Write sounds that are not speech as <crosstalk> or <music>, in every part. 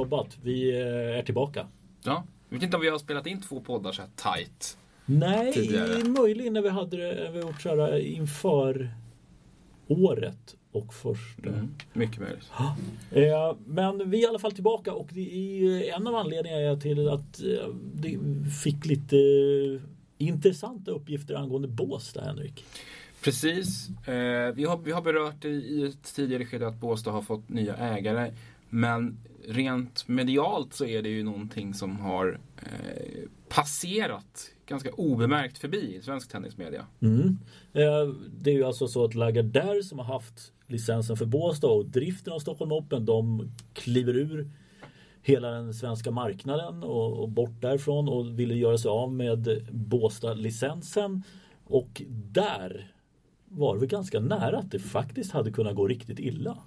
Jobbat. Vi eh, är tillbaka. Ja, jag vet inte om vi har spelat in två poddar så här tight. Nej, Tidigare. möjligen när vi hade det, vi gjort så här inför året och första. Mm, mycket möjligt. <gasps> Eh, Men vi är i alla fall tillbaka och det är en av anledningarna till att eh, det fick lite eh, intressanta uppgifter angående Båstad, Henrik. Precis. Eh, vi, har, vi har berört i, i ett tidigare skede att Båstad har fått nya ägare. Men rent medialt så är det ju någonting som har eh, passerat ganska obemärkt förbi i svensk tennismedia. Mm. Eh, Det är ju alltså så att Lagardère som har haft licensen för Båstad och driften av Stockholm Open de kliver ur hela den svenska marknaden och, och bort därifrån och ville göra sig av med Båstad-licensen. Och där var det väl ganska nära att det faktiskt hade kunnat gå riktigt illa.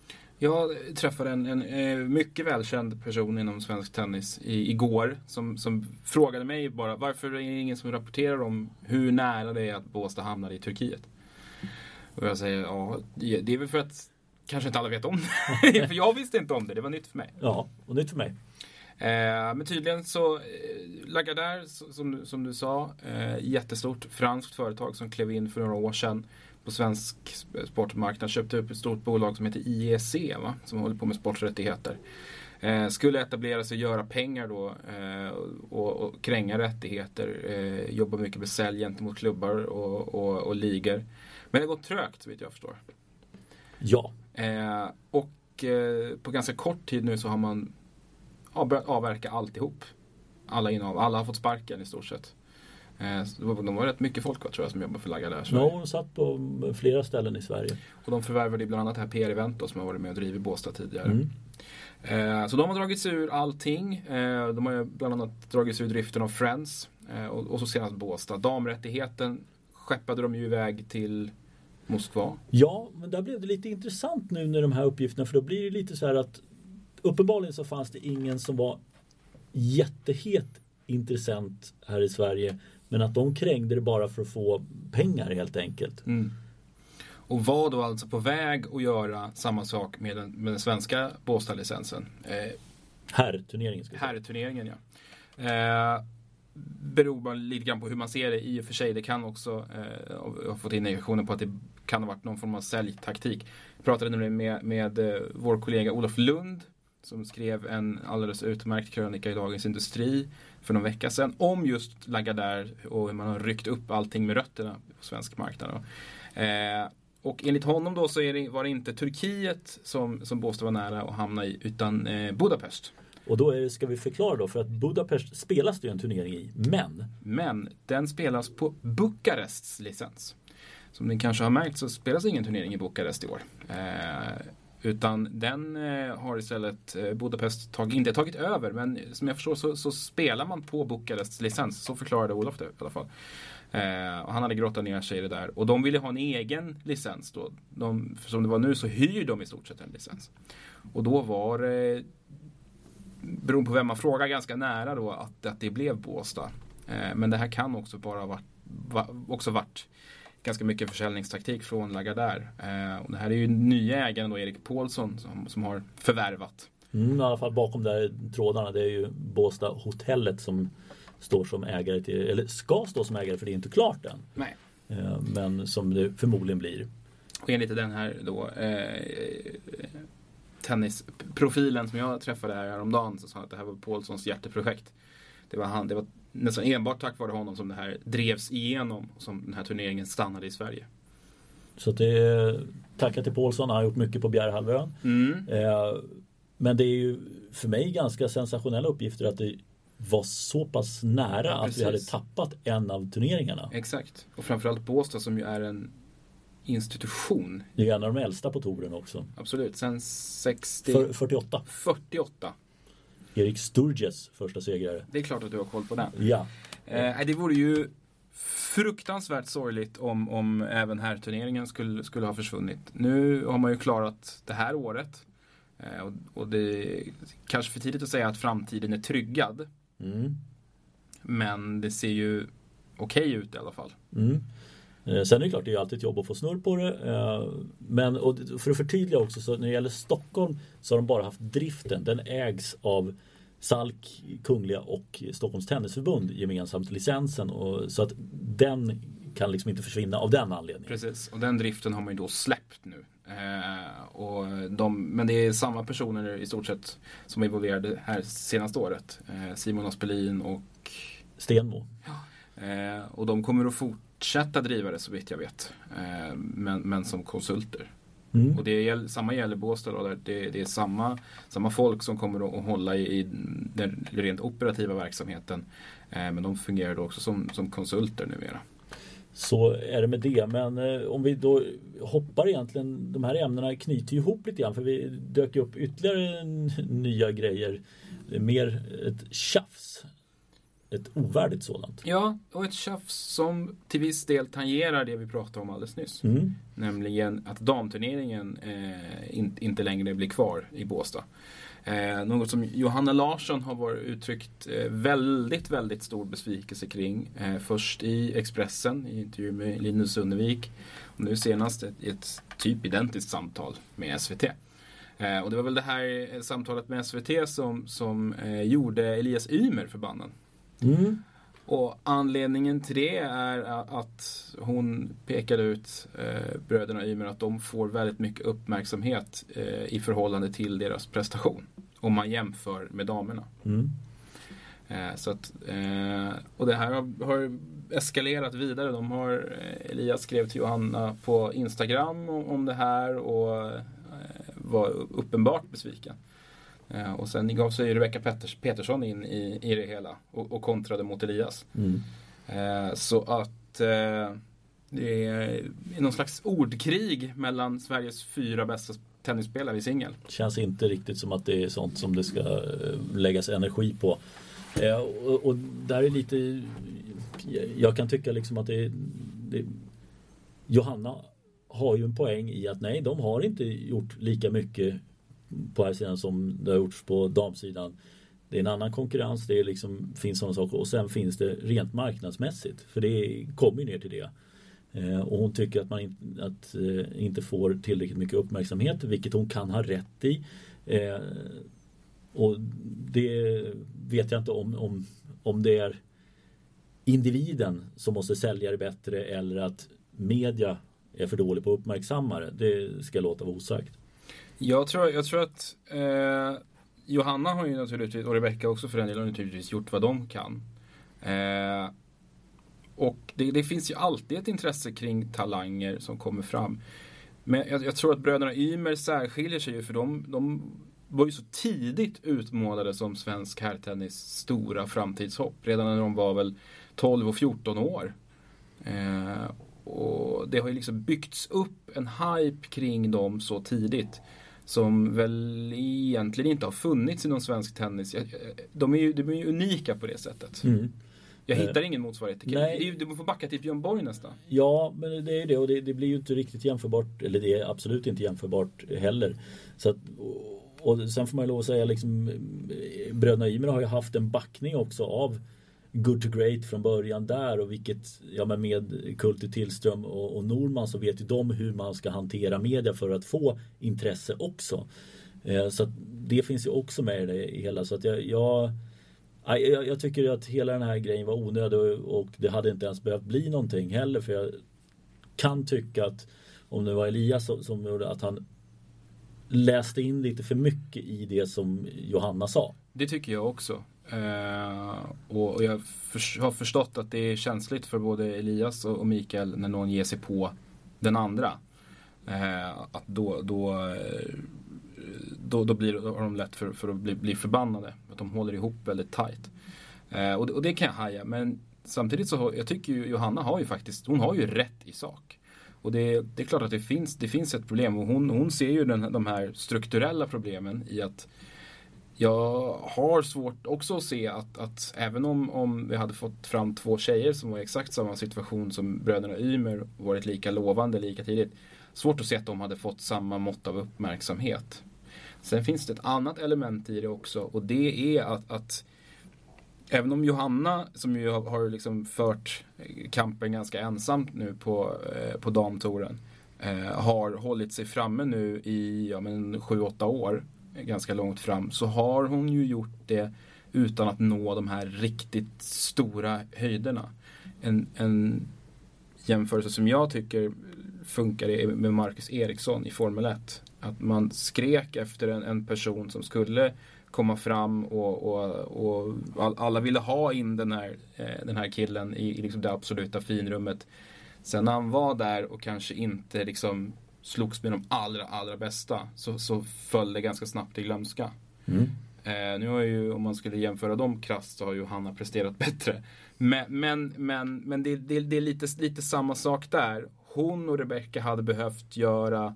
Jag träffade en, en eh, mycket välkänd person inom svensk tennis i, igår som, som frågade mig bara varför är det ingen som rapporterar om hur nära det är att Båstad hamnade i Turkiet. Och jag säger ja, det är väl för att kanske inte alla vet om det. <laughs> för jag visste inte om det, det var nytt för mig. Ja, och nytt för mig. Eh, men tydligen så, eh, Lagardère som, du- som du sa, eh, jättestort franskt företag som klev in för några år sedan på svensk sp- sportmarknad. Köpte upp ett stort bolag som heter IEC va? som håller på med sporträttigheter. Eh, skulle etablera sig och göra pengar då eh, och, och kränga rättigheter. Eh, jobba mycket med sälj gentemot klubbar och, och, och ligor. Men det har gått trögt så vitt jag förstår. Ja, Eh, och eh, på ganska kort tid nu så har man ja, börjat avverka alltihop. Alla innehav, alla har fått sparken i stort sett. De var rätt mycket folk tror jag som jobbar för Lagardère Sverige. no, satt på flera ställen i Sverige. Och de förvärvade bland annat det här PR Event då, som har varit med och drivit Båstad tidigare. Mm. Eh, så de har dragit sig ur allting. Eh, de har bland annat dragit sig ur driften av Friends. Eh, och, och så senast Båstad. Damrättigheten skeppade de ju iväg till Moskva. Ja, men där blev det lite intressant nu med de här uppgifterna för då blir det lite så här att uppenbarligen så fanns det ingen som var jättehet intressent här i Sverige men att de krängde det bara för att få pengar helt enkelt. Mm. Och var då alltså på väg att göra samma sak med den, med den svenska Båstad-licensen. Eh, Herrturneringen. herrturneringen ja. Eh, beror bara lite grann på hur man ser det i och för sig. Det kan också, eh, jag har fått indikationer på att det kan ha varit någon form av säljtaktik. Jag pratade nämligen med, med eh, vår kollega Olof Lund som skrev en alldeles utmärkt krönika i Dagens Industri för någon vecka sedan om just Lagardère och hur man har ryckt upp allting med rötterna på svensk marknad. Eh, och enligt honom då så är det, var det inte Turkiet som, som Båstad var nära att hamna i utan eh, Budapest. Och då det, ska vi förklara då för att Budapest spelas det ju en turnering i men Men den spelas på Bukarests licens. Som ni kanske har märkt så spelas ingen turnering i Bukarest i år. Eh, utan den eh, har istället eh, Budapest tag, inte tagit över. Men som jag förstår så, så spelar man på Bukarests licens. Så förklarade Olof det i alla fall. Eh, och han hade grottat ner sig i det där. Och de ville ha en egen licens då. De, för som det var nu så hyr de i stort sett en licens. Och då var det beroende på vem man frågar, ganska nära då att, att det blev Båstad. Eh, men det här kan också bara ha varit, va, också varit ganska mycket försäljningstaktik från Lagardère. Eh, och det här är ju nya ägaren då, Erik Paulsson, som, som har förvärvat. mm, i alla fall bakom där trådarna det är ju Båstad hotellet som står som ägare till, eller ska stå som ägare för det är inte klart än. Nej. Eh, Men som det förmodligen blir. Och enligt den här då eh, tennisprofilen som jag träffade här häromdagen så sa han att det här var Paulssons hjärteprojekt. Det var, han, det var nästan enbart tack vare honom som det här drevs igenom som den här turneringen stannade i Sverige. Så att det är, tacka till Paulsson, han har gjort mycket på Bjärehalvön. Mm. Eh, Men det är ju för mig ganska sensationella uppgifter att det var så pass nära att vi hade tappat en av turneringarna. Exakt. Och framförallt Båstad som ju är en institution. Det är en av de äldsta på touren också. Absolut. Sen 60... För, 48. 48. Erik Sturges första segrare. Det är klart att du har koll på den. Ja. Eh, det vore ju fruktansvärt sorgligt om, om även här turneringen skulle, skulle ha försvunnit. Nu har man ju klarat det här året. Eh, och, och det är kanske för tidigt att säga att framtiden är tryggad. Mm. Men det ser ju okej ut i alla fall. Mm. Eh, sen är det klart, det är alltid ett jobb att få snurr på det. Eh, men för att förtydliga också, så när det gäller Stockholm så har de bara haft driften. Den ägs av Salk, Kungliga och Stockholms Tennisförbund gemensamt licensen. Och, så att den kan liksom inte försvinna av den anledningen. Precis, och den driften har man ju då släppt nu. Eh, och de, men det är samma personer i stort sett som är involverade här senaste året. Eh, Simon Aspelin och Stenmo. Ja. Eh, och de kommer att fortsätta driva det så vitt jag vet. Eh, men, men som konsulter. Mm. Och det samma gäller Båstad. Då, det, det, är samma, samma folk som kommer att hålla i, i den rent operativa verksamheten. Eh, men de fungerar då också som, som konsulter numera. Så är det med det. Men eh, om vi då hoppar egentligen, de här ämnena knyter ihop lite grann för vi dök upp ytterligare nya grejer. Mer ett tjafs ett ovärdigt sådant. Ja, och ett tjafs som till viss del tangerar det vi pratade om alldeles nyss. Mm. Nämligen att damturneringen eh, in, inte längre blir kvar i Båstad. Eh, något som Johanna Larsson har varit uttryckt eh, väldigt, väldigt stor besvikelse kring. Eh, först i Expressen i intervju med Linus Sunnevik och nu senast ett, ett typ identiskt samtal med SVT. Eh, och det var väl det här samtalet med SVT som, som eh, gjorde Elias Ymer förbannad. Mm. Och anledningen till det är att hon pekade ut eh, bröderna Ymer att de får väldigt mycket uppmärksamhet eh, i förhållande till deras prestation. Om man jämför med damerna. Mm. Eh, så att, eh, och det här har, har, eskalerat vidare. De har, eh, Elias skrev till Johanna på Instagram om, om det här och eh, var uppenbart besviken. Eh, och sen gav sig Rebecca Peters, Petersson in i, i det hela och, och kontrade mot Elias. Mm. Eh, så att eh, det är någon slags ordkrig mellan Sveriges fyra bästa tennisspelare i singel. Känns inte riktigt som att det är sånt som det ska läggas energi på. och, och, där är lite Jag kan tycka liksom att det, det Johanna har ju en poäng i att nej, de har inte gjort lika mycket på här sidan som det har gjorts på damsidan. Det är en annan konkurrens, det är liksom, finns sådana saker och sen finns det rent marknadsmässigt. För det kommer ju ner till det. Eh, och hon tycker att man in, att, eh, inte får tillräckligt mycket uppmärksamhet, vilket hon kan ha rätt i. Eh, och det vet jag inte om, om, om det är individen som måste sälja det bättre eller att media är för dålig på att uppmärksamma det. Det ska låta vara osagt. Jag tror, jag tror att eh, Johanna har ju naturligtvis, och Rebecca också för den delen, naturligtvis gjort vad de kan. Eh, och det, det, finns ju alltid ett intresse kring talanger som kommer fram. Men jag, jag tror att bröderna Ymer särskiljer sig ju för de, de var ju så tidigt utmålade som svensk herrtennis stora framtidshopp. Redan när de var väl 12 och 14 år. Eh, och det har ju liksom byggts upp en hype kring dem så tidigt. Som väl egentligen inte har funnits inom svensk tennis. De är ju, de är ju unika på det sättet. Mm. Jag hittar eh, ingen motsvarighet. Nej. Du får backa till Björn Borg nästan. Ja, men det är det och det, det, blir ju inte riktigt jämförbart. Eller det är absolut inte jämförbart heller. Så att, och sen får man ju lov att säga liksom Bröderna Ymer har ju haft en backning också av good to great från början där och vilket, ja men med Kulti Tillström och, och Norman så vet ju de hur man ska hantera media för att få intresse också. Eh, så det finns ju också med i det hela så att jag, jag jag, jag tycker att hela den här grejen var onödig och det hade inte ens behövt bli någonting heller för jag kan tycka att om det var Elias som, som gjorde att han läste in lite för mycket i det som Johanna sa. Det tycker jag också. Eh, och, jag för, har förstått att det är känsligt för både Elias och, och Mikael när någon ger sig på den andra. Eh, att då, då, eh, då, då blir de lätt för, för att bli, bli förbannade. Att de håller ihop väldigt tajt. Och, och, det kan jag haja. Men samtidigt så jag tycker ju Johanna har ju faktiskt, hon har ju rätt i sak. Och det, det är klart att det finns, det finns ett problem och hon, hon ser ju den, de här strukturella problemen i att jag har svårt också att se att, att även om, om vi hade fått fram två tjejer som var i exakt samma situation som bröderna Ymer varit lika lovande lika tidigt. Svårt att se att de hade fått samma mått av uppmärksamhet. Sen finns det ett annat element i det också och det är att, att även om Johanna, som ju har, har liksom fört kampen ganska ensamt nu på, eh, på damtouren, eh, har hållit sig framme nu i ja, 7-8 år, ganska långt fram, så har hon ju gjort det utan att nå de här riktigt stora höjderna. En, en jämförelse som jag tycker funkar med Marcus Eriksson i Formel 1. Att man skrek efter en, en person som skulle komma fram och, och, och alla ville ha in den här, eh, den här killen i, i liksom det absoluta finrummet. Sen när han var där och kanske inte liksom slogs med de allra, allra bästa så, så föll det ganska snabbt i glömska. Mm. Eh, nu har ju, om man skulle jämföra dem krasst så har ju Hanna presterat <laughs> bättre. Men, men, men, men det, det, det är lite, lite samma sak där. Hon och Rebecca hade behövt göra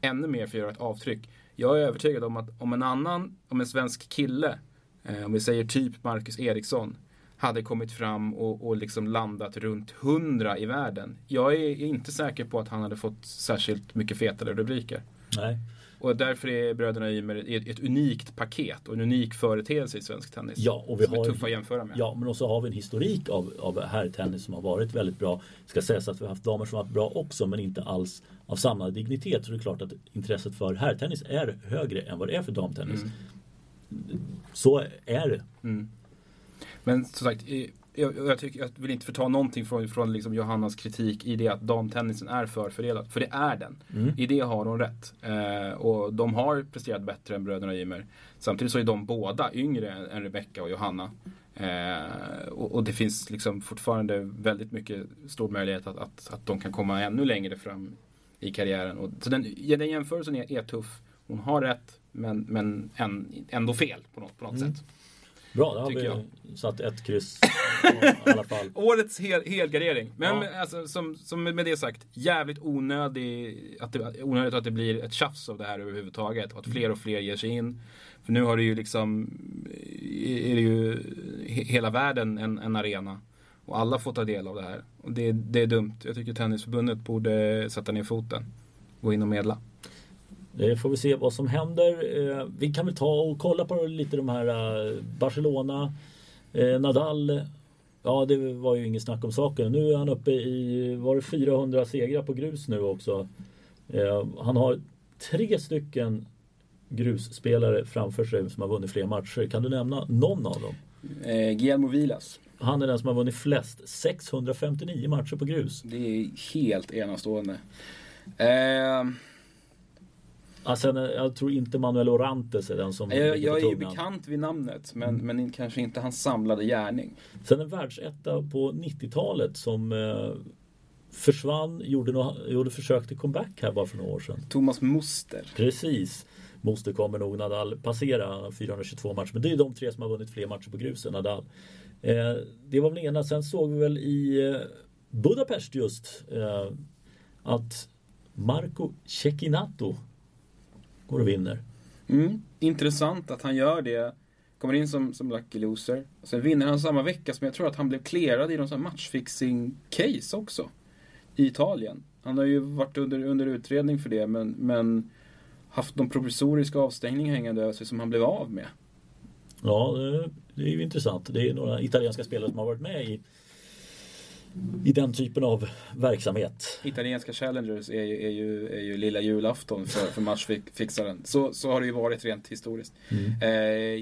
ännu mer för att göra ett avtryck. Jag är övertygad om att om en annan, om en svensk kille, eh, om vi säger typ Marcus Eriksson, hade kommit fram och, och liksom landat runt 100 i världen. Jag är inte säker på att han hade fått särskilt mycket fetare rubriker. Nej. Och därför är bröderna Ymer ett, ett unikt paket och en unik företeelse i svensk tennis. Ja, och vi som har, är tuffa att jämföra med. Ja, men också har vi en historik av, av herrtennis som har varit väldigt bra. Det ska sägas att vi har haft damer som har varit bra också, men inte alls av samma dignitet. Så det är klart att intresset för herrtennis är högre än vad det är för damtennis. Mm. Så är det. Mm. Men som sagt, jag, jag, tycker, jag vill inte förta någonting från, från liksom Johannas kritik i det att damtennisen är förfördelad. För det är den. Mm. I det har hon rätt. Eh, och de har presterat bättre än bröderna Ymer. Samtidigt så är de båda yngre än, Rebecca och Johanna. Eh, och, och, det finns liksom fortfarande väldigt mycket stor möjlighet att, att, att de kan komma ännu längre fram i karriären. Och, så den, den jämförelsen är, är tuff. Hon har rätt men, men ändå fel på något, på något mm. sätt. Bra, då har vi jag. satt ett kryss i <laughs> alla fall. Årets hel, helgardering. Men ja. alltså, som, som med det sagt, jävligt onödig, att det, onödigt att det blir ett tjafs av det här överhuvudtaget. Och att fler och fler ger sig in. För nu har det ju liksom, är det ju hela världen en, en arena. Och alla får ta del av det här. Och det, det är dumt. Jag tycker Tennisförbundet borde sätta ner foten. Gå in och medla. Det får vi se vad som händer. Eh, vi kan väl ta och kolla på lite de här eh, Barcelona, eh, Nadal. Ja, det var ju inget snack om saken. Nu är han uppe i, var det 400 segrar på grus nu också. Han har tre stycken grusspelare framför sig som har vunnit fler matcher. Kan du nämna någon av dem? Eh, Guillermo Vilas. Han är den som har vunnit flest. 659 matcher på grus. Det är helt enastående. Eh... Alltså, jag tror inte Manuel Orantes är den som Jag, jag är ju bekant vid namnet men, mm. men kanske inte hans samlade gärning. Sen en världsetta på 90-talet som eh, försvann, gjorde, no, gjorde försök till comeback här bara för några år sedan. Thomas Muster. Precis. Moster kommer nog Nadal passera 422 matcher. Men det är de tre som har vunnit fler matcher på grus än Nadal. Eh, det var väl ena. Sen såg vi väl i eh, Budapest just eh, att Marco Cecchinato går och vinner. Mm. Intressant att han gör det. Kommer in som, som lucky loser. Sen vinner han samma vecka som jag tror att han blev klerad i någon matchfixing-case också. I Italien. Han har ju varit under, under utredning för det men, men haft någon provisorisk avstängning hängande över sig som han blev av med. Ja, det är ju intressant. Det är några italienska spelare som har varit med i i den typen av verksamhet. Italienska challengers är ju, är ju, är ju lilla julafton för, för matchfixaren. Så, så har det ju varit rent historiskt. Mm. Eh,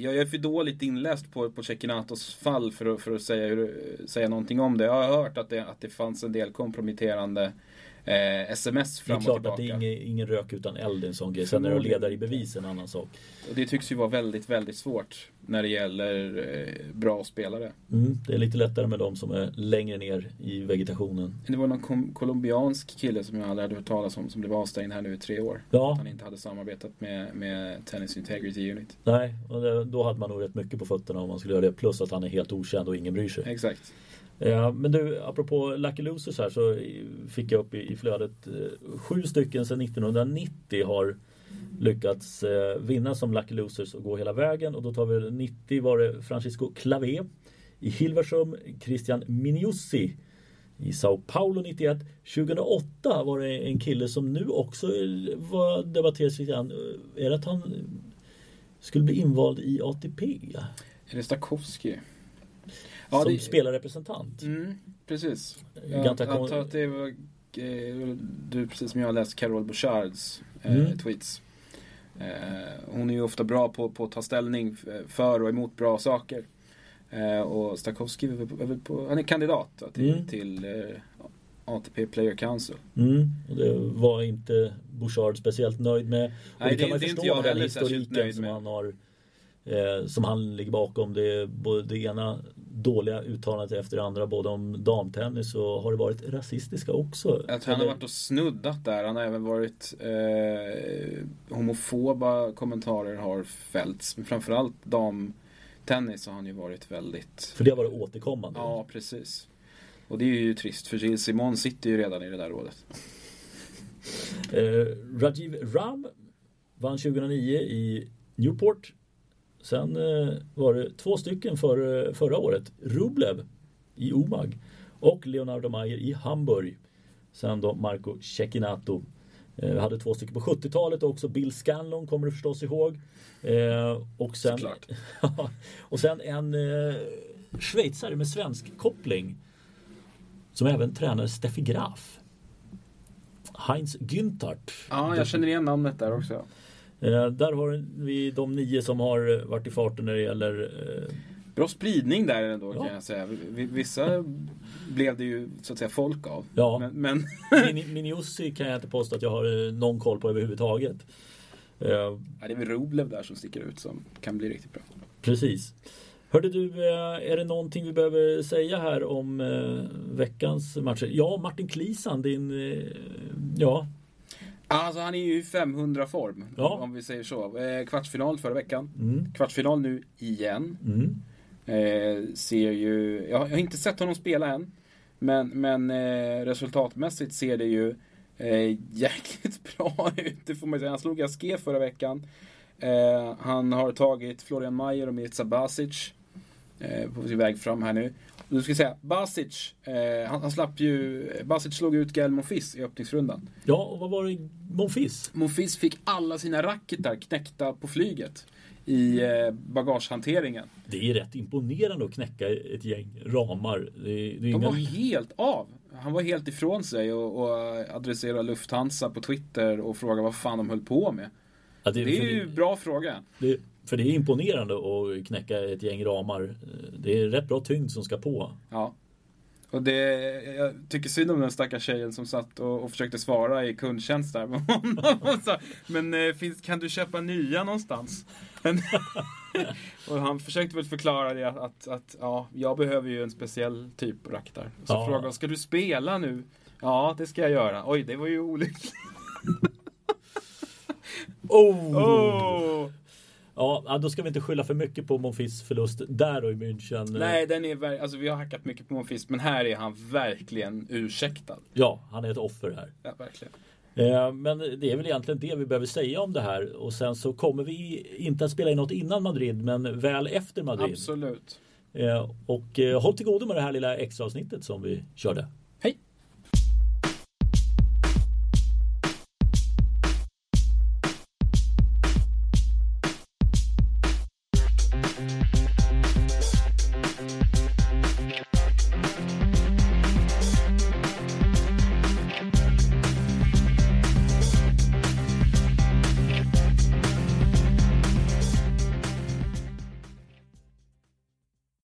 jag, är för dåligt inläst på, på Cecchinatos fall för för att säga, hur, säga någonting om det. Jag har hört att det, att det fanns en del komprometterande eh, sms fram och tillbaka. Det är klart att det är ingen, ingen rök utan eld en sån grej. Sen är det att leda i bevis en annan sak. Och det tycks ju vara väldigt, väldigt svårt när det gäller eh, bra spelare. Mm, det är lite lättare med de som är längre ner i vegetationen. Det var någon colombiansk kille som jag aldrig hade hört talas om som blev avstängd här nu i tre år. Ja. Att han inte hade samarbetat med, med Tennis Integrity Unit. Nej, och det, då hade man nog rätt mycket på fötterna om man skulle göra det. Plus att han är helt okänd och ingen bryr sig. Exakt. Ja, men du, apropå Lucky Losers här så fick jag upp i, i flödet eh, sju stycken sedan 1990 har lyckats eh, vinna som Lucky Losers och gå hela vägen. Och då tar vi 90 var det Francisco Clavé i Hilversum, Christian Miniussi i Sao Paulo 91. 2008 var det en kille som nu också eh, var debatteras lite grann. Är det att han skulle bli invald i ATP? Är det Stakowski? Ja, som det... spelarrepresentant. Mm, precis. Jag antar att det var eh, du precis som jag läst Carol Bouchards eh, mm. tweets. Eh, hon är ju ofta bra på, på att ta ställning för och emot bra saker. Eh, och Stakowski är väl på, han är kandidat till, mm. till ATP Player Council. Mm, och det var inte Bouchard speciellt nöjd med. Och Nej, det kan man det förstå med den historiken som han har eh, som han ligger bakom. Det är både det ena dåliga uttalandet efter det andra både om damtennis och har det varit rasistiska också. Jag tror han har varit och snuddat där. Han har även varit eh, homofoba kommentarer har fällts. Men framförallt damtennis har han ju varit väldigt... För det har varit återkommande? Ja, precis. Och det är ju trist för Gilles Simon sitter ju redan i det där rådet. eh, Rajiv Ram vann 2009 i Newport. Sen eh, var det två stycken för, förra året. Rublev i Omag och Leonardo Mayer i Hamburg. Sen då Marco Cecchinato. Eh, vi hade två stycken på 70-talet också. Bill Scanlon kommer du förstås ihåg. Eh, och, sen, <laughs> och sen en eh, schweizare med svensk koppling. Som även tränar Steffi Graf. Heinz Günthart. Ja, jag känner igen namnet där också. Eh, där har vi de nio som har varit i farten när det gäller eh... Bra spridning där ändå ja. kan jag säga. Vissa blev det ju så att säga folk av. Ja. Men, men... Miniussi kan jag inte påstå att jag har eh, någon koll på överhuvudtaget. Eh, ja, det är väl Roblev där som sticker ut som kan bli riktigt bra. Precis. Hörde du, eh, är det någonting vi behöver säga här om veckans matcher? Ja, Martin Klisan, din, ja, Alltså han är ju i 500 form. Ja. Om vi säger så. Eh, kvartsfinal förra veckan. Mm. Kvartsfinal nu igen. Mm. Eh, ser ju, jag har inte sett honom spela än. Men, men eh, resultatmässigt ser det ju eh, <laughs> jäkligt bra ut. Det får man säga. Han slog Aske förra veckan. Eh, han har tagit Florian Mayer och Mirza Basic. Eh, på sin väg fram här nu. Du ska säga, Basic, eh, han, han, slapp ju, Basic slog ut Gael Monfils i öppningsrundan. Ja, och vad var det Monfils? Monfils fick alla sina racketar knäckta på flyget i eh, bagagehanteringen. Det är rätt imponerande att knäcka ett gäng ramar. Det, det De inga... var helt av. Han var helt ifrån sig och, och adresserade Lufthansa på Twitter och frågade vad fan de höll på med. Ja, det, det, är ju en bra fråga. Det, för det är imponerande att knäcka ett gäng ramar. Det är rätt bra tyngd som ska på. Ja. Och det, jag tycker synd om den stackars tjejen som satt och, och försökte svara i kundtjänst där. <laughs> Men eh, finns, kan du köpa nya någonstans? <laughs> och han försökte väl förklara det att, att, att, ja, jag behöver ju en speciell typ raktar. Så ja. frågade ska du spela nu? Ja, det ska jag göra. Oj, det var ju olyckligt. <laughs> oh. oh. Ja, då ska vi inte skylla för mycket på Monfils förlust där och i München. Nej, den är, alltså, vi har hackat mycket på Monfils, men här är han verkligen ursäktad. Ja, han är ett offer här. Ja, verkligen. Eh, men det är väl egentligen det vi behöver säga om det här. Och sen så kommer vi inte att spela in något innan Madrid, men väl efter Madrid. Absolut. Eh, och eh, håll till godo med det här lilla extra avsnittet som vi körde.